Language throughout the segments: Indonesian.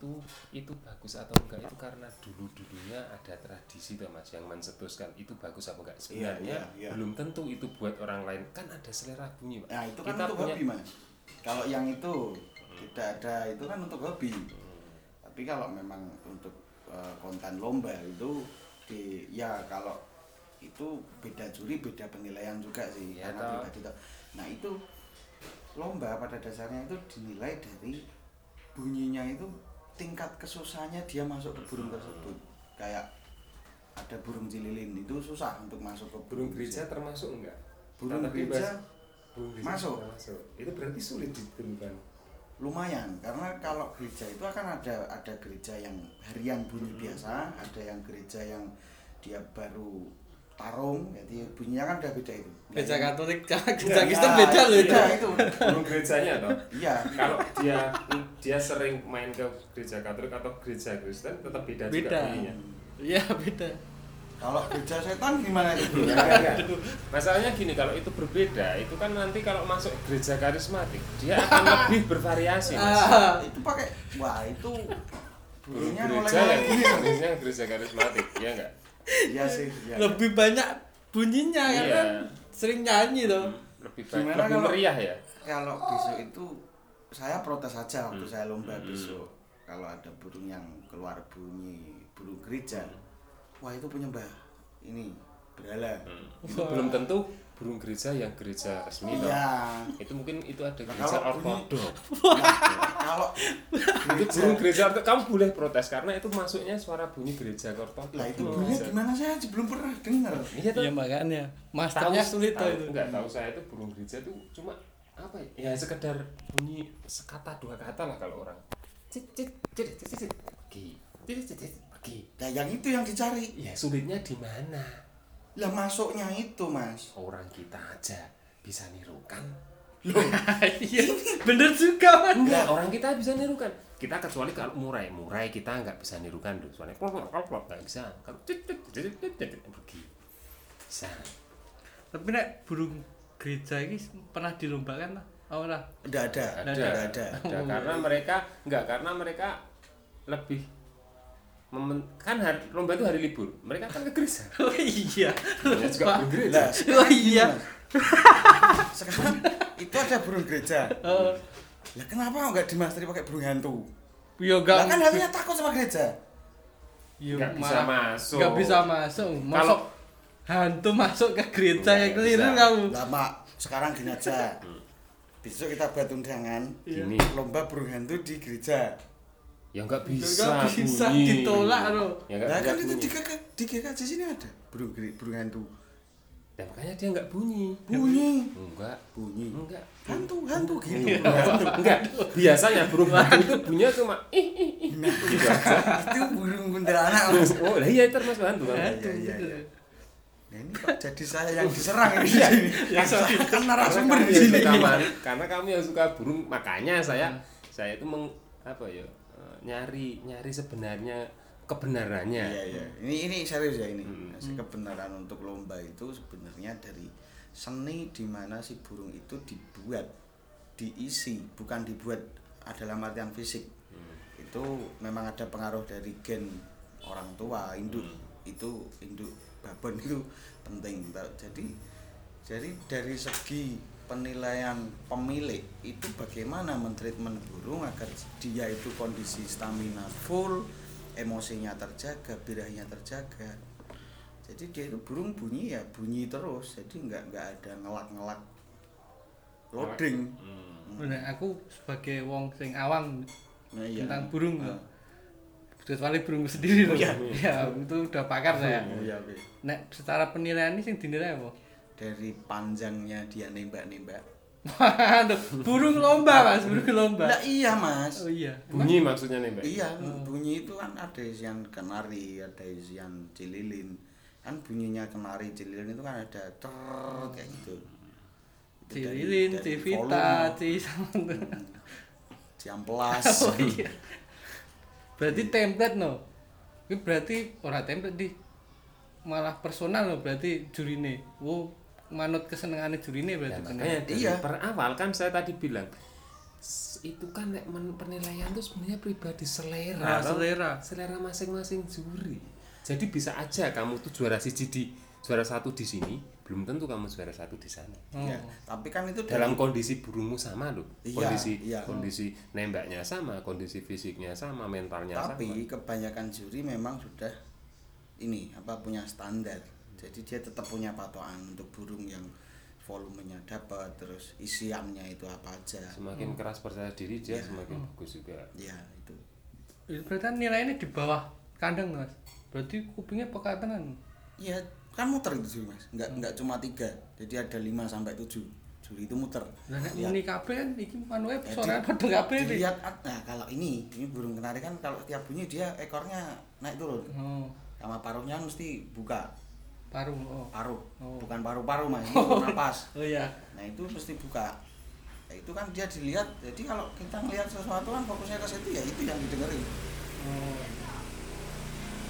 itu itu bagus atau enggak itu karena dulu dulunya ada tradisi tuh mas yang mencetuskan itu bagus apa enggak sebenarnya iya, iya. belum tentu itu buat orang lain kan ada selera bunyi Pak. Nah itu kan Kita untuk punya- hobi mas. Kalau yang itu tidak ada itu kan untuk hobi. Tapi kalau memang untuk eh, konten lomba itu di ya kalau itu beda juri beda penilaian juga sih Ya, karena toh. pribadi toh. Nah itu lomba pada dasarnya itu dinilai dari bunyinya itu tingkat kesusahannya dia masuk ke burung tersebut. Kayak ada burung cililin itu susah untuk masuk ke burung gereja termasuk enggak? Burung gereja Mas, burung gereja masuk. termasuk. itu berarti sulit ditemukan. Lumayan karena kalau gereja itu akan ada ada gereja yang harian bunyi biasa ada yang gereja yang dia baru tarung jadi bunyinya kan udah beda itu Gereja Katolik, Ya, gereja Kristen beda loh itu. itu gerejanya toh iya kalau dia dia sering main ke gereja Katolik atau gereja Kristen tetap beda, juga Beda. bunyinya Iya, beda. kalau gereja setan gimana itu Ya. Masalahnya gini, kalau itu berbeda, itu kan nanti kalau masuk gereja karismatik, dia akan lebih bervariasi, Mas. Ah, itu pakai wah itu bunyinya gereja yang jenisnya gereja karismatik, ya enggak? Iya sih iya. lebih banyak bunyinya Iya. karena sering nyanyi loh. Lebih baik, Gimana lebih kalau- meriah ya. kalau besok itu saya protes aja waktu Hmm. saya lomba Hmm. besok kalau ada burung yang keluar bunyi burung gereja wah itu penyembah ini berhala Hmm. Itu belum tentu burung gereja yang gereja resmi iya. Itu mungkin itu ada Nah, gereja bunyi- ortodok. kalau Itu burung gereja ortodok kamu boleh protes karena itu masuknya suara bunyi gereja ortodok. lah itu bunyinya gereja. gimana? Saya aja belum pernah dengar. Iya toh. Iya makanya. Masternya sulit tuh tahu, itu. enggak tahu saya itu burung gereja itu cuma apa ya, ya sekedar bunyi sekata dua kata lah kalau orang. Cit cit cit cit cit cit. Pergi. Cit cit cit pergi. Nah yang itu yang dicari. Ya sulitnya di mana lah masuknya itu mas. Orang kita aja bisa nirukan. Iya, bener juga man. enggak. Orang kita bisa nirukan. Kita kecuali kalau murai murai kita nggak bisa nirukan tuh soalnya klop klop nggak bisa. Kalau pergi. Bisa. Tapi nek burung gereja ini pernah dilombakan lah. Oh lah. udah ada. Ada, udah ada. Ada. karena mereka enggak karena mereka lebih memen, kan hari, lomba itu hari libur. Mereka kan ke gereja. Oh iya. ya juga bergereja lah Oh iya. Sekarang itu ada burung gereja. Oh, lah kenapa nggak dimasteri pakai burung hantu? Iya lah enggak. kan harusnya takut sama gereja. Iya, nggak bisa masuk. Nggak bisa masuk. Masuk Kalau- hantu masuk ke gereja yang keliru kamu. lah mak sekarang gini aja. Besok kita buat undangan. Gini. Lomba burung hantu di gereja ya nggak bisa Nggak bisa bunyi. ditolak loh. ya nggak Nah kan itu bunyi. di GK di GKJ sini ada burung burung hantu. ya makanya dia nggak bunyi Bunyi. enggak Bunyi. enggak Hantu, hantu gitu. enggak enggak biasanya burung hantu itu bunyinya cuma ih ih ih Nah, itu burung kuntilanak. Mas. oh lah iya termasuk hantu kan Iya, Hantu, iya, iya. Nah, ini kok jadi saya yang diserang ini di sini. Yang Saya kan karena narasumber di sini. karena kami yang suka burung makanya saya saya itu meng apa ya nyari nyari sebenarnya kebenarannya Iya, iya. Ini ini serius ya ini. Hmm. Kebenaran untuk lomba itu sebenarnya dari seni di mana si burung itu dibuat, diisi, bukan dibuat adalah artian fisik. Hmm. Itu memang ada pengaruh dari gen orang tua, induk. Hmm. Itu induk babon itu penting. Jadi jadi dari segi penilaian pemilik itu bagaimana mentreatment burung agar dia itu kondisi stamina full, emosinya terjaga, birahinya terjaga. Jadi dia itu burung bunyi ya bunyi terus, jadi nggak nggak ada ngelak-ngelak loading. Hmm. Bener, aku sebagai wong sing awam Nah, iya. tentang burung Ah. loh. kecuali burung sendiri loh. iya. Ya, itu udah pakar saya. Oh, iya. Nek secara penilaian ini sing dinilai apa? Dari panjangnya dia nembak-nembak. Burung lomba mas, burung lomba. Lah iya mas. Oh iya. bunyi maksudnya nih mbak Iya, bunyi itu kan ada isian kenari, ada isian cililin. Kan bunyinya kenari cililin itu kan ada ter kayak gitu. Itu dari- Cililin, dari Civita. Ciamplas. Oh iya. Berarti template no. Ini berarti ora template di malah personal no berarti jurine. Oh, manut kesenengane jurine Ya, berarti bener. makanya dari Iya. per awal kan saya tadi bilang itu kan nek penilaian tuh sebenarnya pribadi selera Nah, selera. selera masing-masing juri jadi bisa aja kamu tuh juara siji di juara satu di sini belum tentu kamu juara satu di sana Oh. Ya, tapi kan itu dari- dalam kondisi burungmu sama loh Iya, kondisi iya. kondisi nembaknya sama kondisi fisiknya sama mentalnya tapi kebanyakan juri memang sudah ini apa punya standar jadi dia tetap punya patokan untuk burung yang volumenya dapat terus isiannya itu apa aja. Semakin keras percaya diri dia Iya. semakin bagus juga. Ya itu. Itu berarti kan nilainya di bawah kandang mas. Berarti kupingnya peka tenan. Ya kan muter itu juri mas. Nggak nggak cuma tiga. Jadi ada lima sampai tujuh. Juri itu muter. Lihat- muni kabeh kan iki manuke Jadi, suaranya padha kabeh iki. dilihat nah kalau ini ini burung kenari kan kalau tiap bunyi dia ekornya naik turun. Oh, sama paruhnya mesti buka paru. Oh. paruh Oh. bukan paru-paru mas. Itu napas. Oh iya. nah itu mesti buka. Nah, itu kan dia dilihat. Jadi kalau kita ngelihat sesuatu kan fokusnya ke situ ya itu yang didengerin. Oh.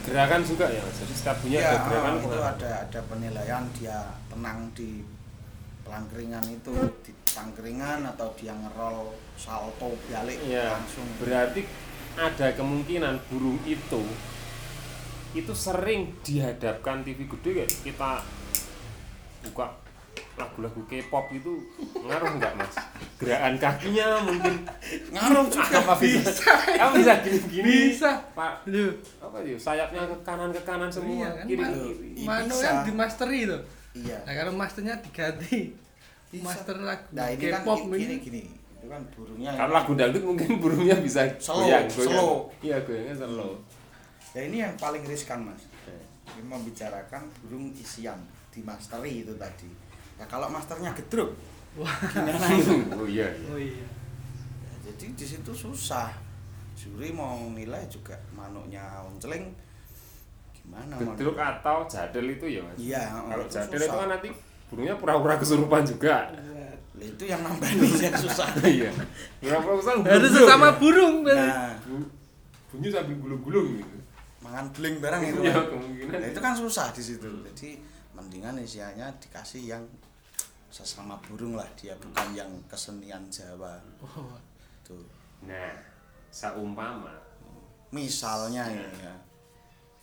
gerakan juga ya jadi setiap bunyi ya ada gerakan itu ada ada penilaian. Dia tenang di pelangkringan itu di tangkringan atau dia ngerol salto balik Iya, langsung. Berarti ada kemungkinan burung itu itu sering dihadapkan TV gede kayak kita buka lagu-lagu K-pop itu ngaruh nggak mas? Gerakan kakinya mungkin ngaruh juga apa bisa? Kamu bisa gini-gini? Bisa. Pak, Lho, apa sih? Sayapnya ke kanan ke kanan semua, Iya kan, kiri kiri. Iya, Manu bisa. kan di masteri itu. iya Nah, kalau masternya diganti Bisa. master lagu nah ini kan K-pop gini ini. gini itu kan burungnya Kalau lagu dangdut mungkin burungnya bisa Slow, goyang, slow. Iya, goyangnya slow. Ya ini yang paling riskan mas ini membicarakan burung isian di masteri itu tadi ya kalau masternya gedruk Wah. gimana itu oh iya. iya. Oh iya. Ya, jadi di situ susah juri mau nilai juga manuknya onceling gimana Gedruk manuk- atau jadel itu ya mas? iya Kalau itu jadel susah. itu kan nanti burungnya pura-pura kesurupan juga. Lah, itu yang nambahin yang susah Iya. Pura-pura kesurupan. Harus ya. burung nah Bu- Bunyi sambil gulung-gulung gitu. Mangan beling barang itu Iya kan. kemungkinan. Nah, itu kan susah di situ jadi mendingan isiannya dikasih yang sesama burung lah dia bukan yang kesenian Jawa Oh. tuh Nah, seumpama misalnya ini ya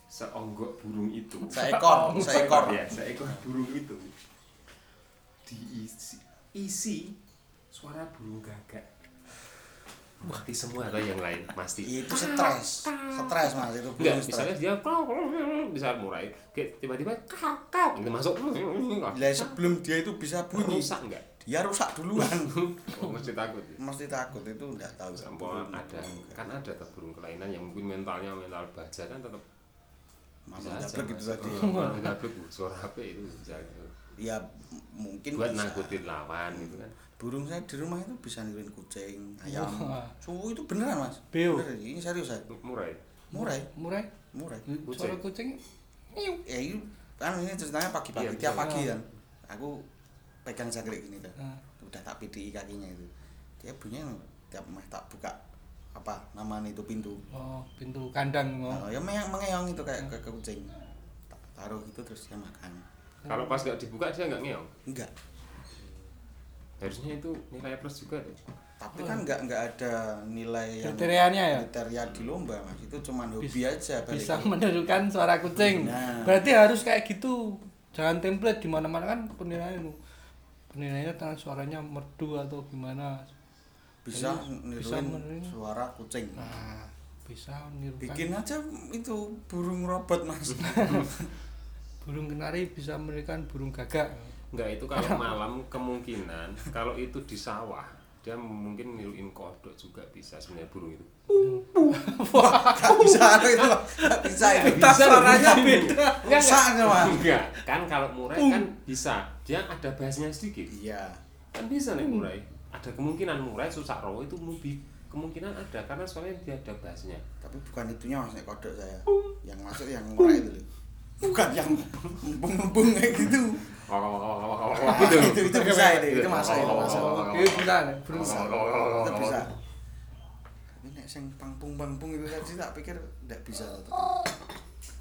seonggok burung itu. seekor seekor ya, seekor burung itu diisi isi suara burung gagak. Mati semua. Atau yang lain pasti. Itu stres. Stres mas itu Enggak, misalnya dia bisa kayak tiba-tiba kau kau gitu masuk. Lah sebelum dia itu bisa bunyi. Rusak enggak? dia rusak duluan. Oh, mesti takut ya. mesti takut itu enggak tahu. Sampai ada. kan ada tuh burung kelainan yang mungkin mentalnya mental baja kan tetap Mama bisa aja, gitu tadi. Suara HP itu? Bisa ya mungkin buat bisa. nangkutin lawan gitu kan burung saya di rumah itu bisa niruin kucing ayam. Suhu itu beneran mas. Beo. Bener, ini serius saya murah ya murah Murah. murah Suara kucing. Iu. ya itu kan ini ceritanya pagi-pagi Iya, tiap pagi kan. Aku pegang jangkrik gini tuh Ah. udah tak PDI kakinya itu. Dia bunyinya tiap meh tak buka apa namanya itu pintu. Oh, pintu kandang oh. Nah, ya mengeong, mengeong itu kayak ke, ke kucing. Tak taruh gitu terus dia makan. Kalau pas nggak dibuka dia nggak ngeong? Enggak harusnya itu nilai plus juga deh tapi kan enggak enggak ada nilai yang Kriterianya ya? kriteria di lomba mas itu cuman hobi aja balik Bisa menirukan suara kucing. Nah. Berarti harus kayak gitu. Jangan template di mana-mana kan penilaian itu. Penilaiannya tangan suaranya merdu atau gimana. bisa Jadi, bisa suara kucing Nah, bisa menirukan. bikin aja itu burung robot mas burung kenari bisa menirukan burung gagak. Nggak itu kalau malam kemungkinan kalau itu di sawah dia mungkin niruin kodok juga bisa sebenarnya burung itu Gak bisa itu bisa itu Kita suaranya beda. Enggak, enggak. Enggak, kan kalau murai kan bisa. Dia ada bahasnya sedikit. iya Kan bisa nih murai. Ada kemungkinan murai susah roh itu lebih kemungkinan ada karena soalnya dia ada bahasnya. tapi bukan itunya nek kodok saya yang masuk yang murah itu loh. Bukan yang mumpung kayak gitu gitu. itu itu bisa itu itu masuk itu Oh, Oke, bisa burung bisa itu bisa tapi nek sing pangpung pangpung itu tadi tak pikir tidak bisa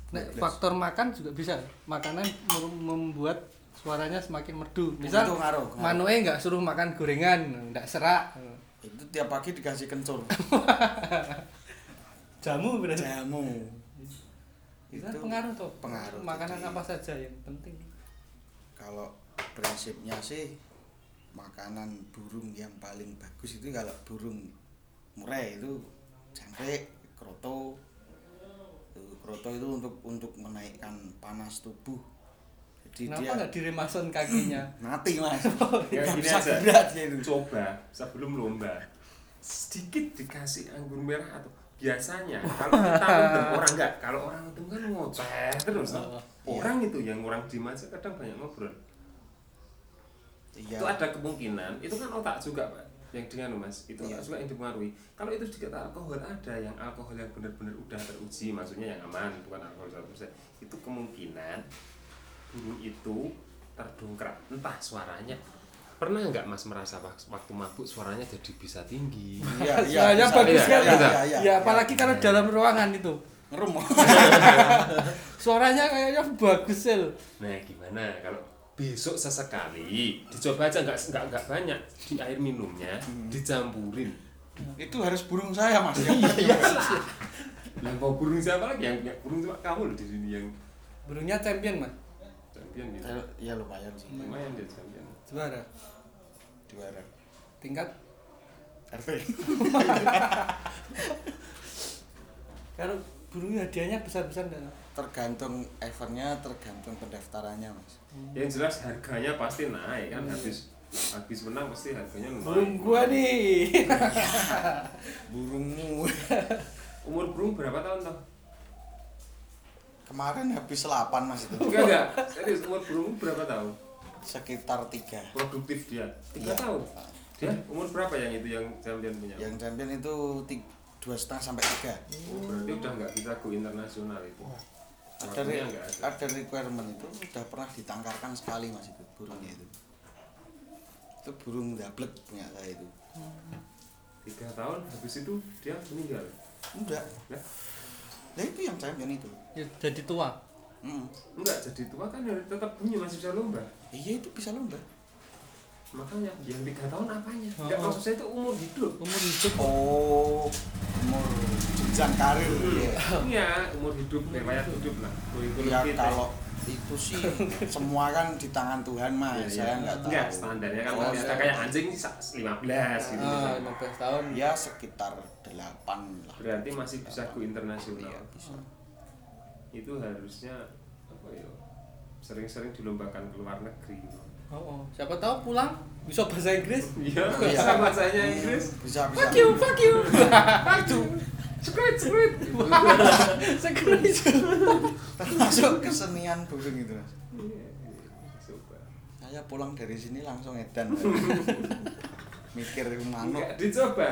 Nek faktor makan juga bisa. Makanan mem- membuat suaranya semakin merdu. Misal Itu manuke nggak suruh makan gorengan, nggak serak. itu tiap pagi dikasih kencur Jamu berarti. jamu Itu kan Itu pengaruh tuh. pengaruh, Makanan jadi- apa saja yang penting. kalau prinsipnya sih makanan burung yang paling bagus itu kalau burung murai itu jangkrik kroto kroto itu untuk untuk menaikkan panas tubuh jadi Kenapa dia nggak diremason kakinya? mati mas Ya, gini bisa aja. dia itu coba sebelum lomba sedikit dikasih anggur merah atau biasanya kalau kita mendem orang enggak. Kalau orang itu kan ngoceh terus. Oh, orang itu yang orang diem aja kadang banyak ngobrol. Iya. Itu ada kemungkinan. Itu kan otak juga pak yang dengan mas. Itu Iya. otak juga yang dipengaruhi. Kalau itu sedikit alkohol ada yang alkohol yang benar-benar udah teruji maksudnya yang aman bukan alkohol 100% itu kemungkinan burung itu terdongkrak. Entah suaranya pernah nggak mas merasa wak- waktu mabuk suaranya jadi bisa tinggi? Iya iya Suaranya bisa. bagus Iya, kan? iya, iya, iya, Ya apalagi kalau dalam ruangan itu. ngerum. Suaranya kayaknya bagus sel. nah gimana? Kalau besok sesekali dicoba aja nggak nggak nggak banyak di air minumnya dicampurin. Itu harus burung saya mas. Iya lah mau burung siapa lagi yang yang burung cuma kamu loh di sini yang Burungnya champion mas. champion gitu. Ya lumayan sih. Lumayan dia champion Juara. juara. Tingkat? RT kalau burung hadiahnya besar-besar enggak? tergantung eventnya tergantung pendaftarannya mas. Yang jelas harganya pasti naik kan habis habis menang pasti harganya naik Burung gua nih. burungmu. Umur burung berapa tahun toh? Kemarin habis 8 mas itu. Enggak enggak. Serius umur burung berapa tahun sekitar tiga. Produktif dia? Tiga Iya. tahun? Dia umur berapa yang itu yang champion punya? Yang champion itu ti- dua setengah sampai tiga. Oh, berarti udah nggak bisa go internasional itu? Ada, Waktunya re- nggak ada. ada requirement itu udah pernah ditangkarkan sekali mas itu burungnya itu. Itu burung dablek punya saya itu. Tiga tahun habis itu dia meninggal? Enggak. Lah, nah itu yang champion itu. Ya, jadi tua. Mm. enggak jadi tua kan ya tetap bunyi masih bisa lomba iya itu bisa lomba. Makanya yang tiga tahun apanya? Oh. enggak maksud saya itu umur hidup. Umur hidup. Oh umur jenjang karir. Ya iya. Umur hidup riwayat hidup. lah. Kurikulum ya kalau itu sih semua kan di tangan Tuhan mas. Iya, saya nggak tahu. Enggak standarnya kan Oh, kayak anjing sa- 15 gitu. Ah, misalnya. 15 tahun. ya sekitar delapan lah. Berarti masih bisa go internasional. Iya, bisa. itu harusnya apa ya sering-sering dilombakan ke luar negeri. Oh, oh. siapa tahu pulang bisa bahasa Inggris. iya Iya. bisa bahasanya Inggris. Bisa bisa. Fuck you, fuck you. itu. Sekret sekret Sekali. termasuk kesenian burung itu mas. Iya, saya pulang dari sini langsung edan. Mikir manuk. Enggak dicoba.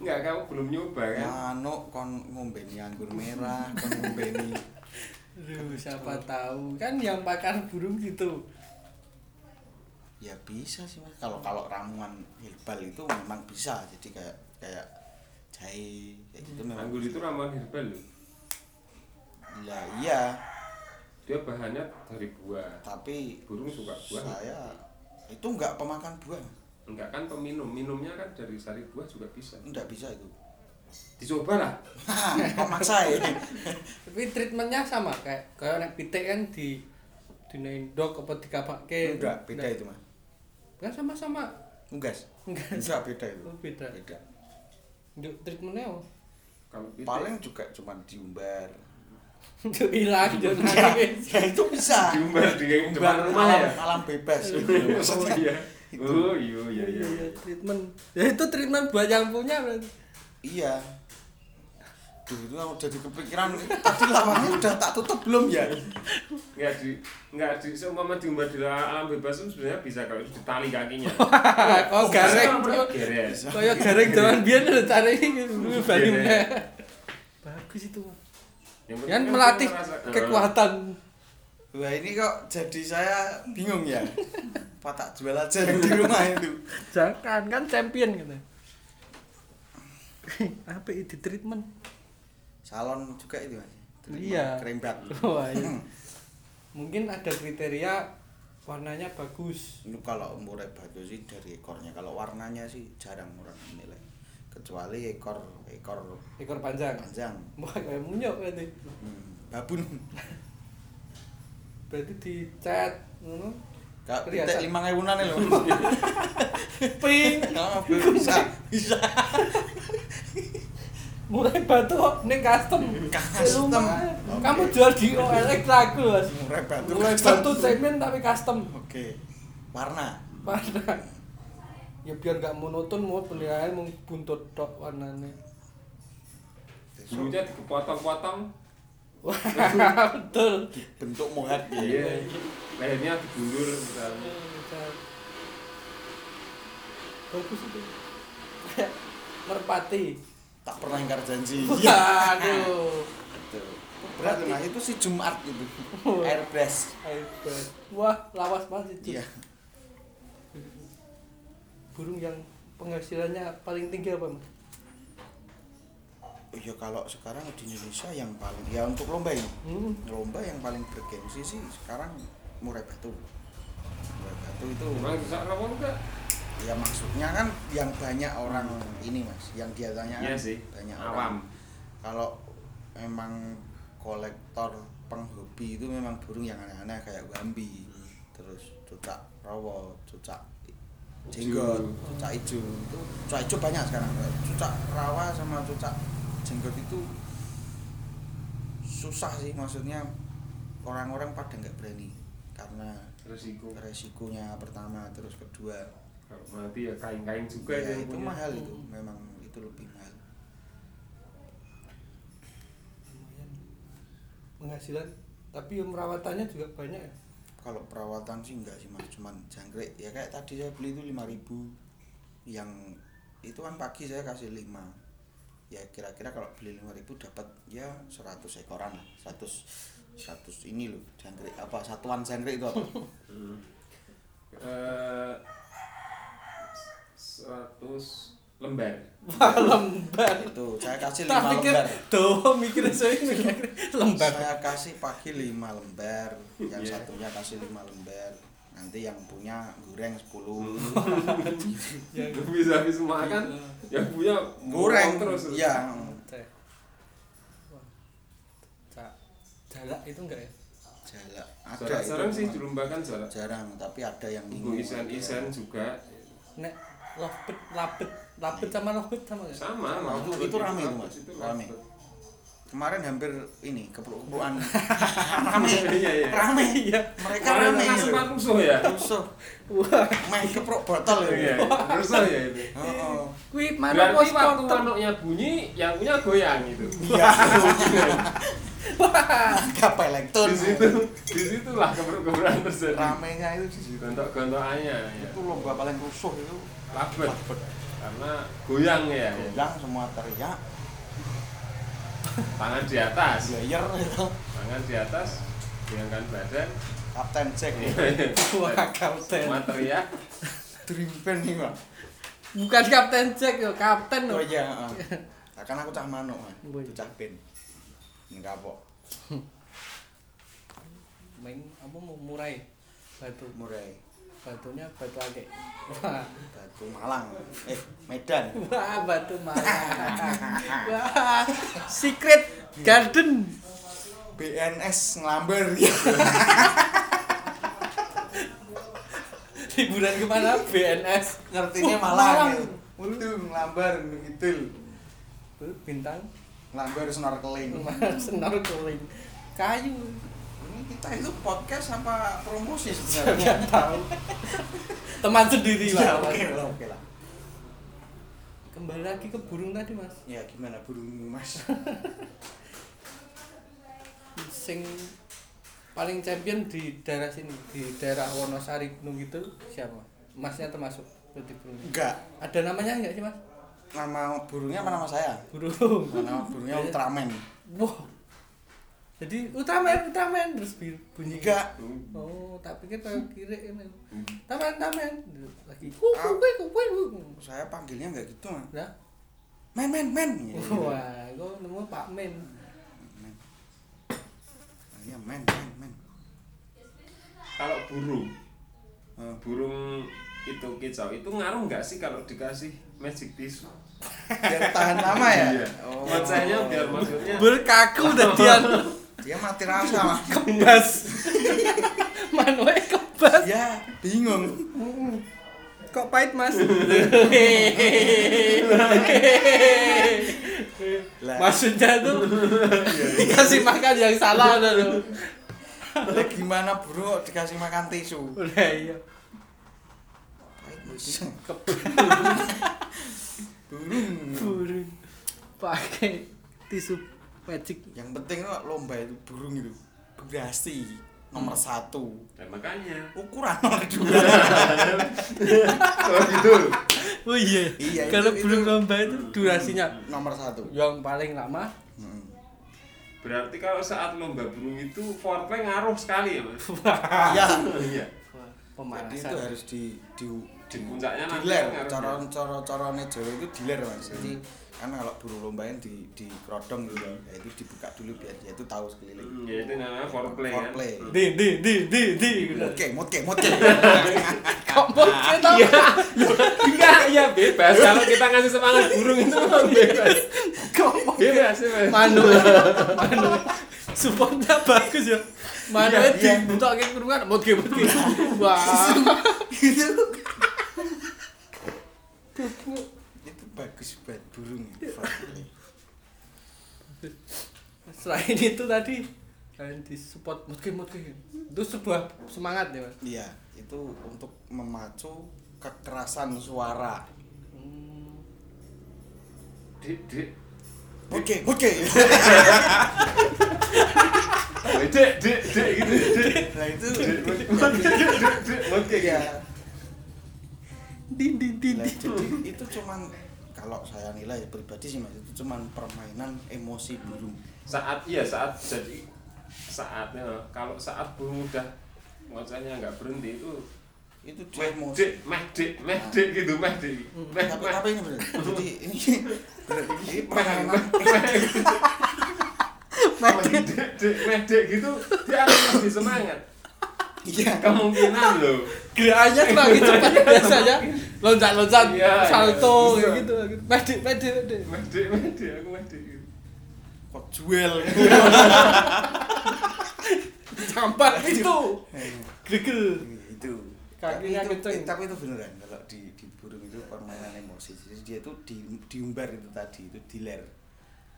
Enggak kamu belum nyoba kan? Manuk kon ngombeni anggur merah kon ngombeni Aduh, siapa tahu. Kan yang makan burung gitu. ya bisa sih mas. Kalau kalau ramuan herbal itu memang bisa. Jadi kayak kayak jahe kayak gitu memang anggur itu ramuan herbal loh ya iya. Dia bahannya dari buah. Tapi burung suka buah. saya itu enggak pemakan buah. Enggak kan peminum. Minumnya kan dari sari buah juga bisa. Enggak bisa itu dicoba lah kok maksa ya? Tapi treatmentnya sama kayak kayak nek pitik kan di di nendok apa dikapake. enggak beda itu mas. Kan sama-sama. unggas. Enggak. enggak beda itu. Oh, beda. beda. Untuk treatmentnya apa? kalau pitik. Paling juga cuma diumbar. Untuk hilang ya, itu bisa. Diumbar di depan Umbar rumah ya? alam, bebas. Oh iya. Oh iya iya. Iya Iya, treatment. Ya itu treatment buat yang punya berarti. Iya. Duh, itu aku jadi kepikiran tadi lawannya udah tak tutup belum ya? Nggak di nggak di seumpama diumbar di alam bebas itu sebenarnya bisa kalau itu ditali kakinya. Oh, gareng. Kayak gareng zaman biyen lho cara ini gitu balinya. Bagus itu. Yang Kan melatih kekuatan. wah ini kok jadi saya bingung ya? Apa tak jual aja yang di rumah itu. Jangan kan champion gitu. Apa itu treatment? salon juga itu mas Iya. kerembat Wah, iya. Mungkin ada kriteria warnanya bagus Ini kalau murai batu sih dari ekornya. Kalau warnanya sih jarang orang menilai. Kecuali ekor ekor ekor panjang panjang. wah kayak munyok berarti Hmm, babun. berarti dicat ngono Kak, pitik lima ewunan lho. pink Oh, bisa, bisa. mulai batu kok ning custom Custom. Kamu jual di OLX laku mas Murai batu. mulai batu cemen tapi custom Oke. Warna. warna ya biar nggak monoton mau penilaian mau buntut tok warnanya Bulunya dipotong-potong. Wah betul bentuk muhat Iya. Lehernya digulur misalnya. bagus itu merpati tak pernah ingkar janji. waduh Tuh. Berat nah itu si Jumat gitu. Airbrush. Airbrush. wah lawas banget itu Iya. burung yang penghasilannya paling tinggi apa mas Ya kalau sekarang di Indonesia yang paling ya untuk lomba ini. hmm. Lomba yang paling bergengsi sih sekarang murai batu. Murai batu itu bisa enggak? ya maksudnya kan yang banyak orang ini Mas, yang biasanya kan Iya sih. banyak Awam. orang. Kalau memang kolektor penghobi itu memang burung yang aneh-aneh kayak gambi, terus cucak rawa, cucak jenggot, cucak hijau itu cucak hijau banyak sekarang. Cucak rawa sama cucak jenggot itu susah sih maksudnya orang-orang pada nggak berani karena Resiko. resikonya pertama terus kedua. Kalau mati ya kain-kain juga ya, itu punya. mahal itu memang itu lebih mahal. Lumayan. Penghasilan tapi yang perawatannya juga banyak ya? Kalau perawatan sih enggak sih mas cuman jangkrik. Ya kayak tadi saya beli itu 5000 yang itu kan pagi saya kasih 5 ya kira-kira kalau beli 5000 dapat ya 100 ekoran lah 100 100 ini loh jangkrik apa satuan jangkrik itu apa Hmm. Eh, 100 lembar. lembar itu saya kasih tak 5 pikir lembar tuh mikir saya mikir lembar saya kasih pagi 5 lembar yang Iya. satunya kasih 5 lembar nanti yang punya goreng 10 ya Bisa habis makan, yang punya goreng terus. ya jalak itu enggak ya? Jalak. Ada Jarak jarang sih dilombakan jarak. jarang tapi ada yang Tunggu isen-isen juga. Nek lovebird labet labet sama lovebird sama enggak? Sama. Itu- rame itu, Mas. Rame. Kemarin hampir ini keperluan rame. Iya, iya. rame. Iya. Mereka Kemarin rame. kan sempat rusuh ya. rusuh. Wah. Main keprok botol Iya, ya rusuh ya itu. oh, kuwi mana Berarti pos waktu manuknya bunyi, yang punya goyang gitu. iya. Gapai elektron Di situ, di situlah keberuan terjadi. ramenya itu di situ. Gontok-gontokannya ya. itu lomba paling rusuh itu. Labet. Karena goyang ya. goyang semua teriak Tangan di atas. player itu Tangan di atas, goyangkan badan. kapten Jack. Wah kapten. Semua teriak. dream band nih pak. Bukan kapten Jack yo kapten oh loh iya heeh. Nah, kan aku cah manuk man Wih. itu cah band enggak kok main apa mau murai? Batu. Murai batunya batu ake wah batu Malang. Eh Medan. Wah batu malang. Wah secret garden. BNS ngelamber. Liburan ke mana? BNS ngertinya Oh, Malang Malang. ya. Ulu ngelambar gitu bintang. Ngelambar snorkeling. Snorkeling. Kayu kita itu podcast apa promosi sebenarnya? Nggak tahu. Teman sendiri ya lah oke lah. Oke lah. Kembali lagi ke burung tadi mas. Ya gimana burung mas? Sing paling champion di daerah sini di daerah Wonosari Gunung itu siapa? Masnya termasuk berarti burung. Enggak. Ada namanya enggak sih mas? Nama burungnya apa nama saya? Burung. Nama burungnya Ultraman. Wow jadi Ultraman Ultraman terus bir- bunyi enggak oh tak pikir kayak kiri ini. Taman taman lagi kuku kuku kuku saya panggilnya enggak gitu mah nah men men men. Wah kok nemu Pak Men? Iya men men men. Kalau burung, Hmm. burung itu kicau. Itu ngaruh nggak sih kalau dikasih magic tisu? Biar tahan lama ya? Iya. oh. Maksudnya biar maksudnya berkaku dadian dia mati rasa mas. Kebas. Manual kebas. Ya bingung. Kok pahit mas? Lah. maksudnya tuh dikasih makan yang salah udah tuh. Lah gimana bro dikasih makan tisu? Udah iya. Pahit, Mas. burung. Burung. Pakai tisu magic. Yang penting kok lomba itu burung itu durasi nomor satu. Nah, makanya. Ukuran nomor dua. Oh gitu. Oh iya. Iya, kalau itu- burung lomba itu durasinya nomor satu. yang paling lama? Hmm. berarti kalau saat lomba burung itu foreplay ngaruh sekali ya mas? Ya iya. Jadi itu pemanasan harus di di Di puncaknya nanti diler kan cara cara carane Jawa itu diler mas. Jadi kan kalau burung lomba yang di di kerodong gitu ya itu dibuka dulu biar dia itu tahu sekeliling. Hmm, ya itu namanya foreplay kan. Foreplay. Di di di di di oke motke motke kok mau kita Iya, enggak, ya bebas. Kalau kita ngasih semangat burung itu memang bebas. kok mau Bebas, manu. Manu. Supportnya bagus ya. Manu Iya, di iya. bentuk kayak kurungan mau game wah itu itu bagus buat burung ya, selain itu tadi kalian di support mungkin mungkin itu sebuah semangat ya mas iya itu untuk memacu kekerasan suara Hmm. Dik, dik. oke oke Oh, Dik, dik, dik gitu. Dik. nah itu. Oke, ya din din din Lah, din. jadi itu cuman kalau saya nilai pribadi sih mas itu cuman permainan emosi burung Saat iya saat jadi saatnya kalau saat burung udah maksudnya nggak berhenti itu itu dia emosi meh dik, meh dik gitu, meh dik. Meh, tapi meh. tapi ini benar jadi ini bener, ini permainan meh, dik, dik, meh dik gitu dia akan lebih semangat. Iya Kemungkinan loh. gerakannya lagi cepat biasanya. Loncat loncat Iya, iya. salto kayak gitu gitu. Medit medit medit Meh dik, meh dik, aku meh dik. gitu. kok jual? Campak itu. gregel. Itu. Kakinya tapi itu, kenceng. tapi itu beneran kalau di di burung itu permainan emosi. Jadi dia itu di diumbar itu tadi itu diler.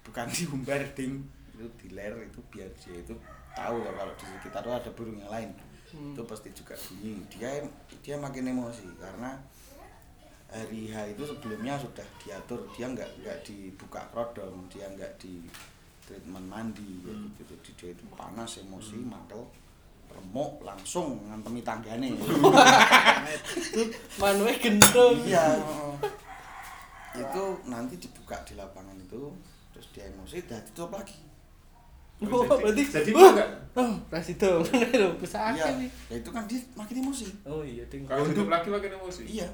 Bukan diumbar ding. Itu diler itu biar dia itu tahu kalau di sekitar itu ada burung yang lain Hmm. itu pasti juga bunyi. Dia dia makin emosi karena hari H itu sebelumnya sudah diatur. Dia nggak nggak dibuka kerodong dia nggak di treatment mandi ya Hmm. gitu. Jadi dia itu panas emosi mantel remuk langsung ngantemi tanggane. Manunya gendong. Iya itu nanti dibuka di lapangan itu terus dia emosi dan ditutup lagi oh berarti jadi Wah, enggak oh presiden bener loh bisa iya. nih. Ya itu kan dia makin emosi. Oh iya ding kalau hidup lagi makin emosi. iya.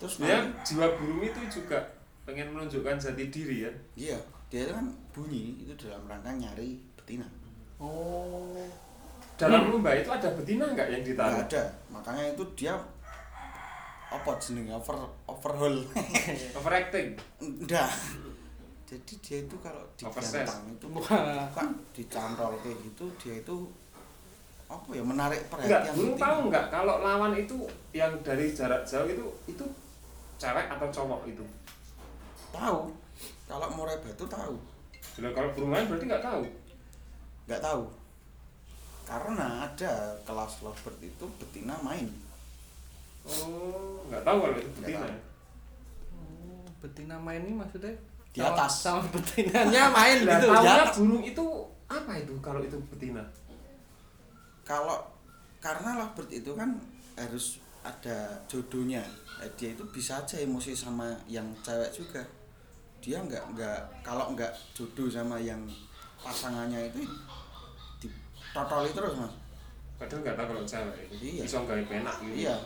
Terus Dia nanti- jiwa burung itu juga pengen menunjukkan jati diri ya. iya. Dia itu kan bunyi itu dalam rangka nyari betina. Oh. Dalam lomba itu ada betina nggak yang nggak ditaruh? ada. Makanya itu dia apa jenenge? Over overhaul. Overacting. enggak jadi dia itu kalau digantang itu Wah. bukan dicantol kayak gitu dia itu apa ya menarik Enggak, perhatian burung betina. tahu nggak kalau lawan itu yang dari jarak jauh itu itu cewek atau cowok itu? tahu kalau murai batu tahu Bila kalau burung lain berarti nggak tahu. nggak tahu karena ada kelas lovebird itu betina main Oh, nggak tahu kalau itu betina. tahu. Oh, betina main ini maksudnya Di sama- atas. sama betinanya main Lah, gitu tahunya burung itu apa itu kalau itu betina? kalau karena lovebird itu kan harus ada jodohnya Eh, dia itu bisa aja emosi sama yang cewek juga dia nggak nggak kalau nggak jodoh sama yang pasangannya itu ditotoli terus mas Padahal nggak tahu kalau cewek. Iya. Bisa nggak penak gitu. iya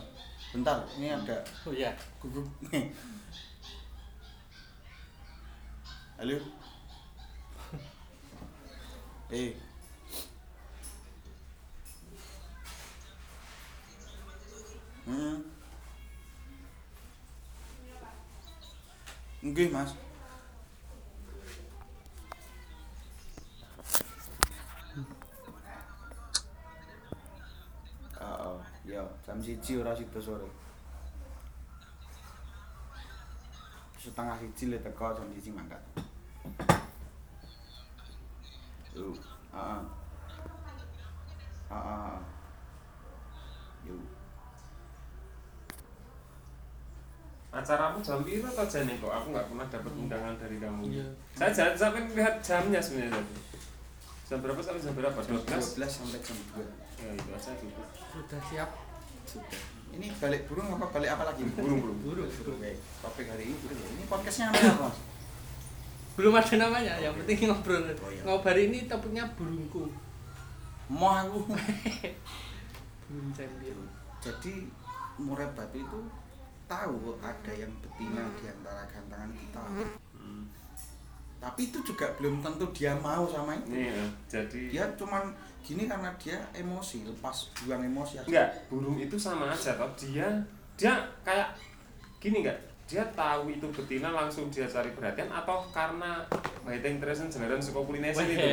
bentar ini ada oh iya gugup Halo. Eh. Hmm. Nggih, Mas. Oh, ya, jam 1 ora sida sore. Setengah 1 le teko jam 1 mangkat. Yo, heeh. Heeh. Yo. Acaramu jam piro atau jane kok? Aku nggak pernah dapat undangan dari kamu. Iya. Saya jangan sampai lihat jamnya sebenarnya tadi. Jam berapa sampai jam berapa? 12? 12 sampai jam 2. Ya itu aja cukup. Sudah siap. Sudah. Ini balik burung apa balik apa lagi? Burung, burung. Burung. burung. Oke. Topik hari ini burung. ya. Ini podcastnya namanya apa? Mas? Belum ada namanya, yang penting ngobrol. Oh, iya. Ngobrol ini topiknya burungku. Mau aku. Burung champion. Jadi murai batu itu tahu ada yang betina di antara gantangan kita. Hmm. Tapi itu juga belum tentu dia mau sama itu. Ini ya, jadi Dia cuman gini karena dia emosi, lepas buang emosi aja. enggak, burung itu sama aja toh. Dia dia kayak gini enggak? Dia tahu itu betina langsung dia cari perhatian atau karena Waiting Treason Jalanan suka kulinesi itu?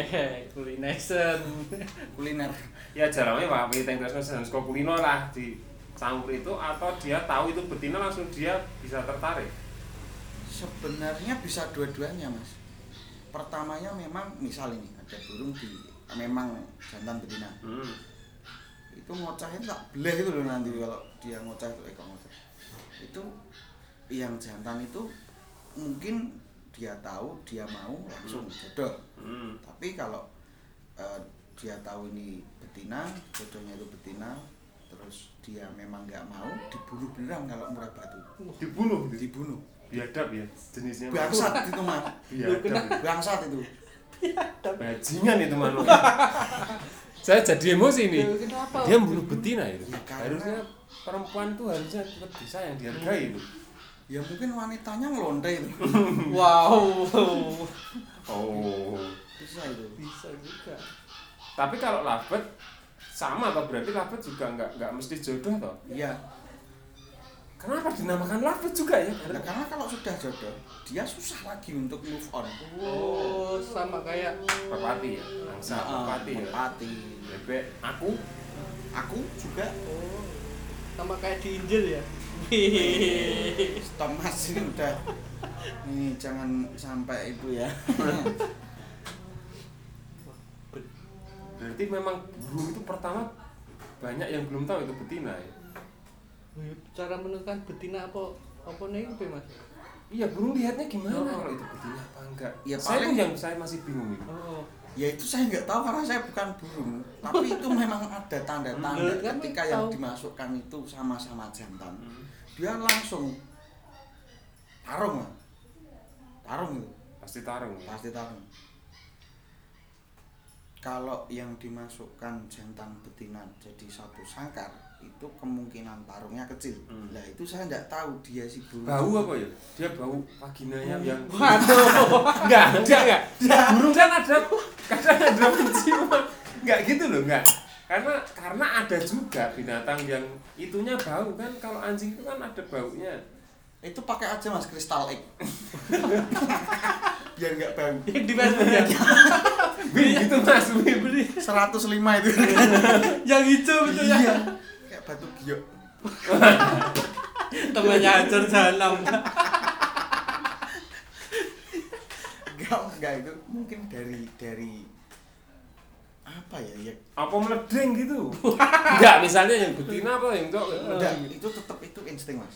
Kulination. Kuliner. Ya jalannya Pak Waiting Treason Jalanan suka kulino lah di campur itu atau dia tahu itu betina langsung dia bisa tertarik. Sebenarnya bisa dua-duanya, Mas. Pertamanya memang misal ini ada burung di memang jantan betina. Hmm. Itu ngocahnya tak belah itu loh nanti kalau dia ngocah itu ekor ngocah. Itu yang jantan itu mungkin dia tahu, dia mau langsung jodoh. Hmm. Tapi kalau eh, dia tahu ini betina, jodohnya itu betina, terus dia memang nggak mau dibunuh beneran kalau murah batu. Dibunuh gitu. Dibunuh. Biadab ya jenisnya. Bangsat itu mah. Biadab. Bangsat itu. Bajingan itu manusia. Saya jadi emosi nih. Kenapa? Dia membunuh betina itu. Ya, karena- Harusnya perempuan tuh harusnya tetap disayang, dihargai itu. Ya mungkin wanitanya ngelonte itu. Wow. Oh. Bisa itu. Bisa juga. Tapi kalau labet sama atau berarti labet juga nggak nggak mesti jodoh toh. Iya. Kenapa dinamakan labet juga ya? Nah, karena kalau sudah jodoh, dia susah lagi untuk move on. Oh, sama kayak Merpati ya, angsa Nah, merpati ya. merpati. Bebek aku Aku juga oh, sama kayak di Injil ya. Wih. stop mas ini udah ini jangan sampai itu ya berarti memang burung itu pertama banyak yang belum tahu itu betina ya. Cara menentukan betina apa apa nih apa mas? Iya burung lihatnya gimana Oh. kalau itu betina apa enggak? Ya, saya paling- yang saya masih bingung itu. Oh, ya itu saya nggak tahu karena saya bukan burung tapi itu memang ada tanda-tanda Hmm, ketika yang tahu. dimasukkan itu sama-sama jantan dia langsung tarung Mas. tarung itu Pasti tarung. ya. pasti tarung kalau yang dimasukkan jantan betina jadi satu sangkar itu kemungkinan tarungnya kecil Hmm. nah itu saya nggak tahu dia si burung Bau apa ya? Dia bau vaginanya yang Waduh. enggak, enggak, enggak. Burung kan ada kadang ada penciuman. Enggak gitu loh, enggak. Karena karena ada juga binatang yang itunya bau kan kalau anjing itu kan ada baunya. itu pakai aja mas kristal egg biar nggak bau Yang di Facebook ya. Wih, gitu Mas, beli. 105 itu Yang hijau itu ya. iya kayak batu giok Temannya hancur jalan. enggak enggak itu mungkin dari dari apa ya ya Apa meledeng gitu? Enggak, misalnya yang betina apa yang cowok? enggak itu tetap itu insting mas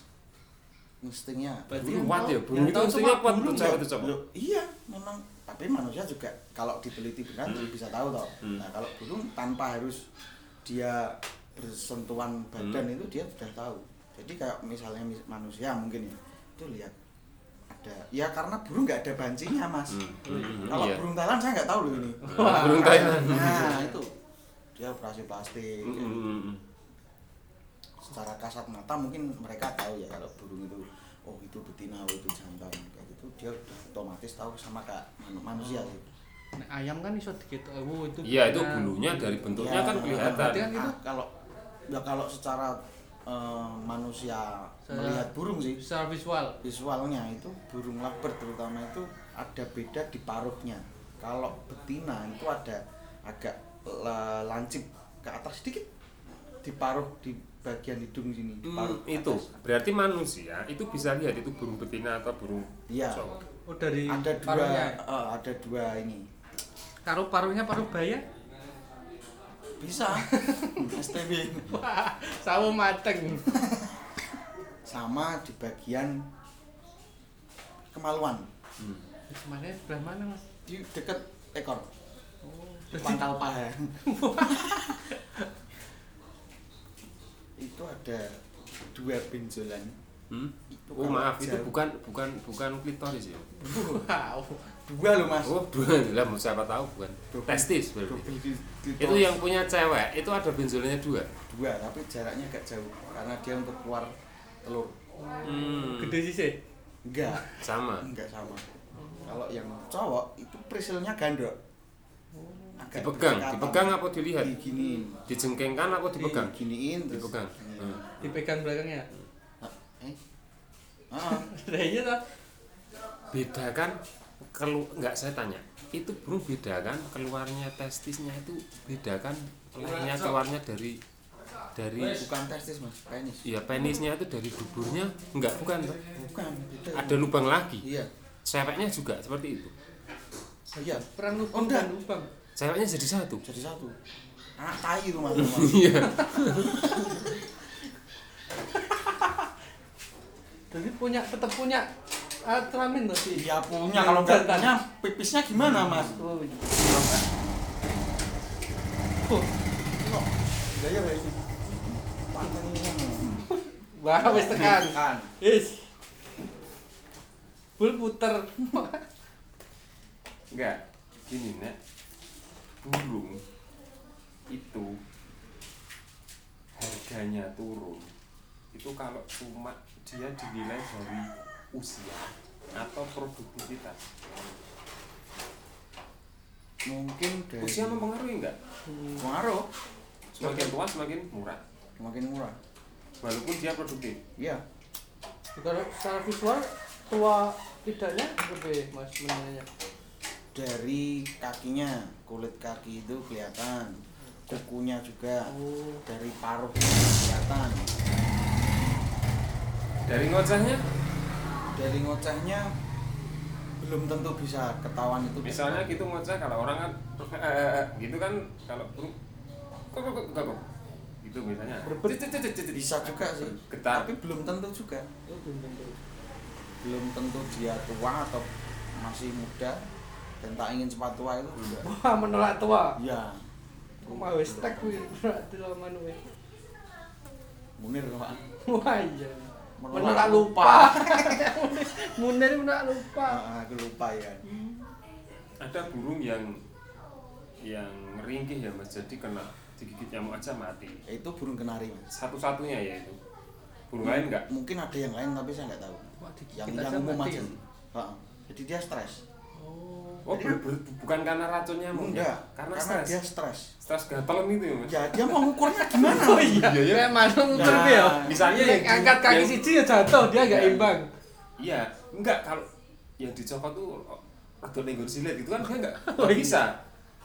instingnya Berarti tahu- ya? Burung yang itu instingnya Cowok ya? itu? Loh, iya memang tapi manusia juga kalau diteliti benar Hmm. bisa tahu toh Hmm. nah kalau burung tanpa harus dia bersentuhan badan Hmm. itu dia sudah tahu jadi kayak misalnya mis- manusia mungkin ya itu lihat ada ya karena burung nggak ada bancinya mas Hmm, hmm, kalau iya. burung Thailand saya nggak tahu loh ini Wah, burung Thailand. nah itu dia operasi plastik Hmm, hmm, hmm, hmm. secara kasat mata mungkin mereka tahu ya kalau burung itu oh itu betina oh itu jantan kayak gitu dia udah otomatis tahu sama kayak manu- manusia sih Nah, ayam kan iso diketok. Oh, itu. Iya, itu bulunya dari bentuknya Ya, kan kelihatan. berarti kan itu- ah, kalau ya kalau secara eh, manusia Saya- melihat burung sih. secara visual. Visualnya itu burung lovebird terutama itu ada beda di paruhnya. Kalau betina itu ada agak la- lancip ke atas sedikit di paruh di bagian hidung sini di paruh Hmm, itu. atas. berarti manusia itu bisa lihat itu burung betina atau burung Iya. cowok. oh dari ada dua paruhnya? eh, ada dua ini. Karo paruhnya paruh baya bisa. STB wah sawo mateng. Sama di bagian kemaluan. Mana sebelah mana mas? Di dekat ekor. Oh. Pangkal paha. Itu ada dua benjolan. Hmm? Oh maaf itu bukan bukan bukan klitoris ya. wow dua loh mas Oh bukan lah siapa tahu bukan. Double- Testis berarti. double Itu yang punya cewek itu ada benjolannya dua. dua tapi jaraknya agak jauh karena dia untuk keluar telur Hmm. gede sih sih enggak Sama. enggak sama kalau yang cowok itu prisilnya gandok Agak Dipegang, dipegang apa dilihat? diginiin Dijengkengkan apa dipegang? diginiin terus Dipegang. Hmm. dipegang belakangnya Ah, eh ah iya toh Bedakan kelu nggak saya tanya itu burung bedakan keluarnya testisnya itu bedakan lainnya keluarnya dari dari bukan testis mas. Penis. Ya penisnya itu dari duburnya enggak bukan bukan beda ada lubang lagi? Iya. Ceweknya juga seperti itu? Iya. Perang Oh, lubang enggak. dan lubang. Ceweknya jadi satu? Jadi satu. Anak tai itu mas Mas. iya. Jadi punya tetap punya kelamin tuh sih Iya punya. Kalau nggak Jantan. punya pipisnya gimana mas? Oh iya. Oh, gaya Panteng ini. wah wis tekan. Kan Is. Bul puter. enggak gini nek. Burung itu harganya turun. Itu kalau cuma dia dinilai dari usia atau produktivitas? Mungkin dari usia mempengaruhi enggak pengaruh. Semakin tua semakin murah. Semakin murah. Walaupun dia produktif. Iya. Kalau secara visual tua tidaknya lebih mas menanya. dari kakinya kulit kaki itu kelihatan. Kukunya juga. Oh. dari paruh kelihatan. Dari ngocehnya dari ngocehnya belum tentu bisa ketahuan itu misalnya gitu ngoceh kalau orang kan gitu kan kalau kok kok kok kok kok. gitu misalnya bisa juga sih Getar. tapi belum tentu juga Oh, belum tentu. belum tentu dia tua atau masih muda dan tak ingin cepat tua itu juga Wah, menolak tua. iya Kok mau wis tek kuwi berarti lo manu wis. munir pak Wah iya. Menolak Menolak lupa. Munir menolak lupa. Ah, aku lupa ya. Ada burung yang yang ringkih ya mas. Jadi kena digigit nyamuk aja mati. Itu burung kenari mas. Satu-satunya ya itu. Burung lain enggak mungkin ada yang lain tapi saya nggak tahu. Wah, yang yang umum aja. ya? jadi dia stres Oh. oh ber- ber- bukan karena racun nyamuk ya? enggak karena, karena stres dia stres stres gatel itu ya mas ya dia mau ngukurnya gimana Oh iya, Iya, iya. kayak mana ngukur Nah, dia. misalnya Yang yang- angkat kaki yang- siji ya jatuh, dia enggak Iya. imbang. iya enggak kalau yang dicopot tuh atau nenggor silet itu kan dia enggak Oh, nggak iya. bisa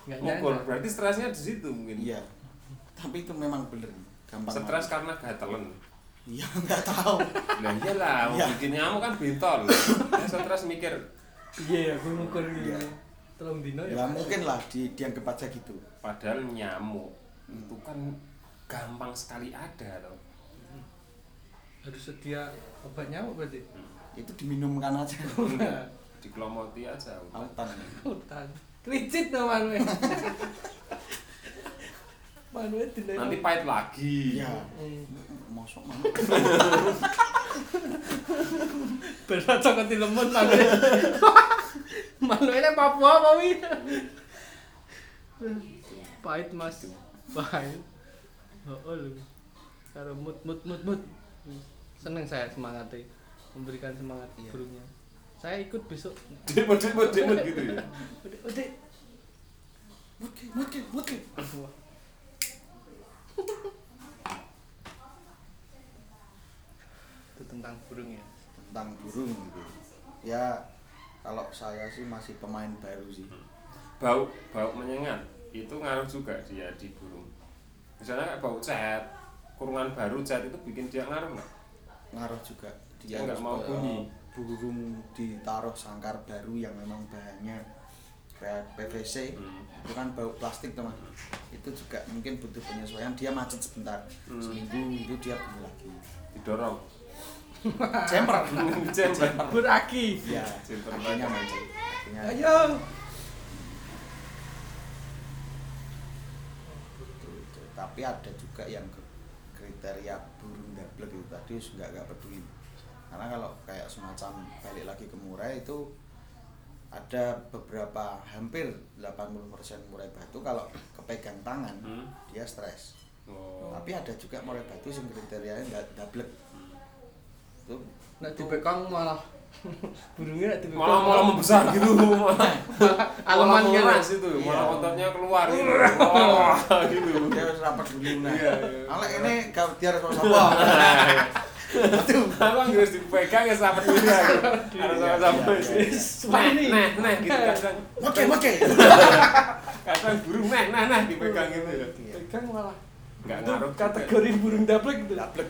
Enggak ngukur berarti stresnya di situ mungkin iya tapi itu memang bener gampang stres karena gatelan iya nggak tahu lah iyalah mau Iya. bikin nyamuk kan bintol ya stres mikir Iya, aku ngukur Iya. gitu. Tolong dino ya mungkin lah di dianggap aja gitu padahal nyamuk itu kan gampang sekali ada loh Harus sedia obat nyamuk berarti. itu diminumkan aja enggak dikelomoti aja autan Hutan. Licit Manwe. Manwe tidak. nanti pahit lagi iya Hmm. masuk mana Berat cokot di lemut Manwe. Manwe ini Papua apa wi? Pahit mas. Pahit. Oh, oh lu. Karo mut mut mut mut. Seneng saya semangatnya memberikan semangat Iya. burungnya. Saya ikut besok. demut demut demut gitu ya Udik, udik. mutke mutke mutke Wah. Tentang burung ya? Tentang burung gitu. Ya kalau saya sih masih pemain baru sih. Bau bau menyengat itu ngaruh juga dia di burung. Misalnya kayak bau cat kurungan baru cat itu bikin dia ngaruh nggak? Ngaruh juga. Dia nggak mau bunyi. burung ditaruh sangkar baru yang memang bahannya kayak PVC Hmm. itu kan bau plastik teman. Itu juga mungkin butuh penyesuaian. Dia macet sebentar. Hmm. seminggu itu dia bunyi lagi. Didorong jemper Jemper. beraki ya lagi. macet Akhirnya ayo tapi ada juga yang kriteria burung dablek itu tadi nggak nggak peduli karena kalau kayak semacam balik lagi ke murai itu ada beberapa hampir 80% murai batu kalau kepegang tangan Hmm. dia stres Oh. tapi ada juga murai batu yang kriterianya nggak dablek itu nak dibekang malah burungnya nak dibekang malah malah membesar gitu malah gitu. mengeras itu Iya. malah ototnya keluar gitu oh, gitu dia harus rapat dulu nah Iya, iya. Alek ini gak dia harus sama Aduh. aku harus dipegang ya sama dia harus sama sama Iya, iya, iya. nah nah nah gitu kadang Oke, oke. kadang burung nah nah nah dipegang gitu ya Iya. pegang malah nggak Itu ngaruh kategori burung dablek gitu Dablek.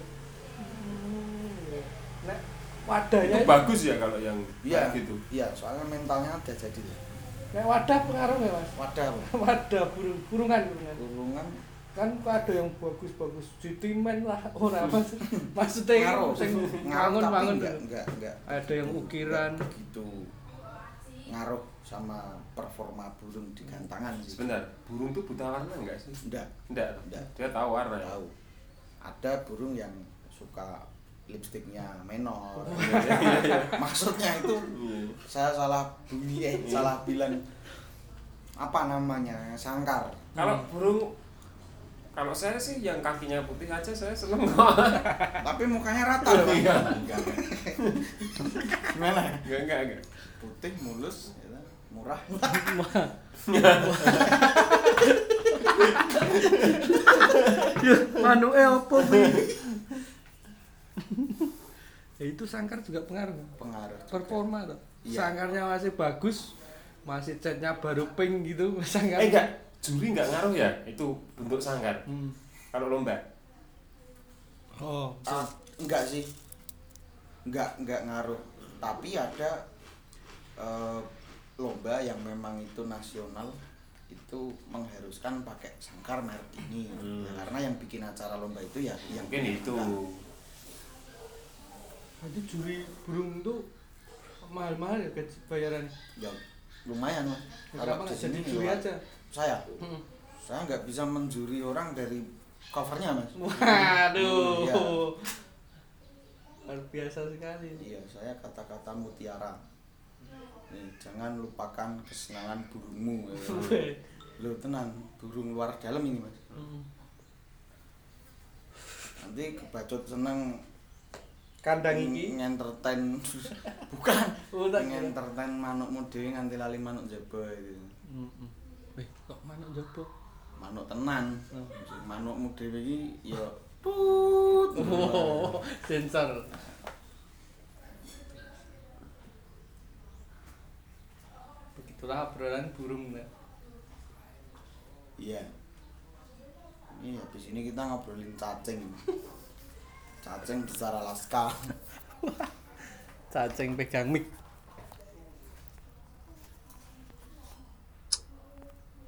Wadahnya itu bagus ya kalau yang Iya, gitu. Iya, soalnya mentalnya ada jadi. nek wadah pengaruh ya mas? Wadah, wadah burung burungan burungan. Kurungan kan ada yang bagus-bagus jutimen lah orang mas. Maksudnya ngaruh, sing bangun bangun enggak, enggak, enggak. ada yang ukiran. begitu. Ngaruh sama performa burung di gantangan sih. sebentar burung tuh buta warna enggak sih? Enggak, enggak Enggak. dia tahu warna ya? Tahu. Ada burung yang suka lipstiknya menor. Maksudnya itu Iya. saya salah bunyi eh salah bilang. Apa namanya? Sangkar. Kalau burung kalau saya sih yang kakinya putih aja saya seneng. Tapi mukanya rata Iya. Enggak. gimana enggak enggak enggak. Putih mulus ya, murah. Manu eh apa ya itu sangkar juga pengaruh. Pengaruh. Performa tuh Iya. sangkarnya masih bagus masih catnya baru pink gitu sangkar. Eh enggak. Juri enggak ngaruh ya? Itu bentuk sangkar. Hmm. kalau lomba? Oh. Ah, enggak sih. Enggak enggak ngaruh. Tapi ada eh, lomba yang memang itu nasional itu mengharuskan pakai sangkar merek ini. Hmm. Ya, karena yang bikin acara lomba itu ya yang mungkin itu jadi juri burung tuh mahal-mahal ya gaji bayaran ya lumayan lah kenapa di nggak jadi sini juri aja. Saya? Hmm. saya nggak bisa menjuri orang dari covernya mas. Waduh. Iya. luar biasa sekali. Iya saya kata-kata mutiara. Nih, jangan lupakan kesenangan burungmu. Lo tenang burung luar dalam ini mas. Hmm. nanti kebacut seneng kandang iki ngentertain bukan ngentertain manukmu dhewe nganti lali manuk jaba itu Hmm. Wih, kok manuk jopo? manuk tenan Oh. manukmu dhewe iki ya tut Oh, sensor. Begitulah obrolan burung. Iya ini habis ini kita ngobrolin cacing cacing bicara laska Cacing pegang mic.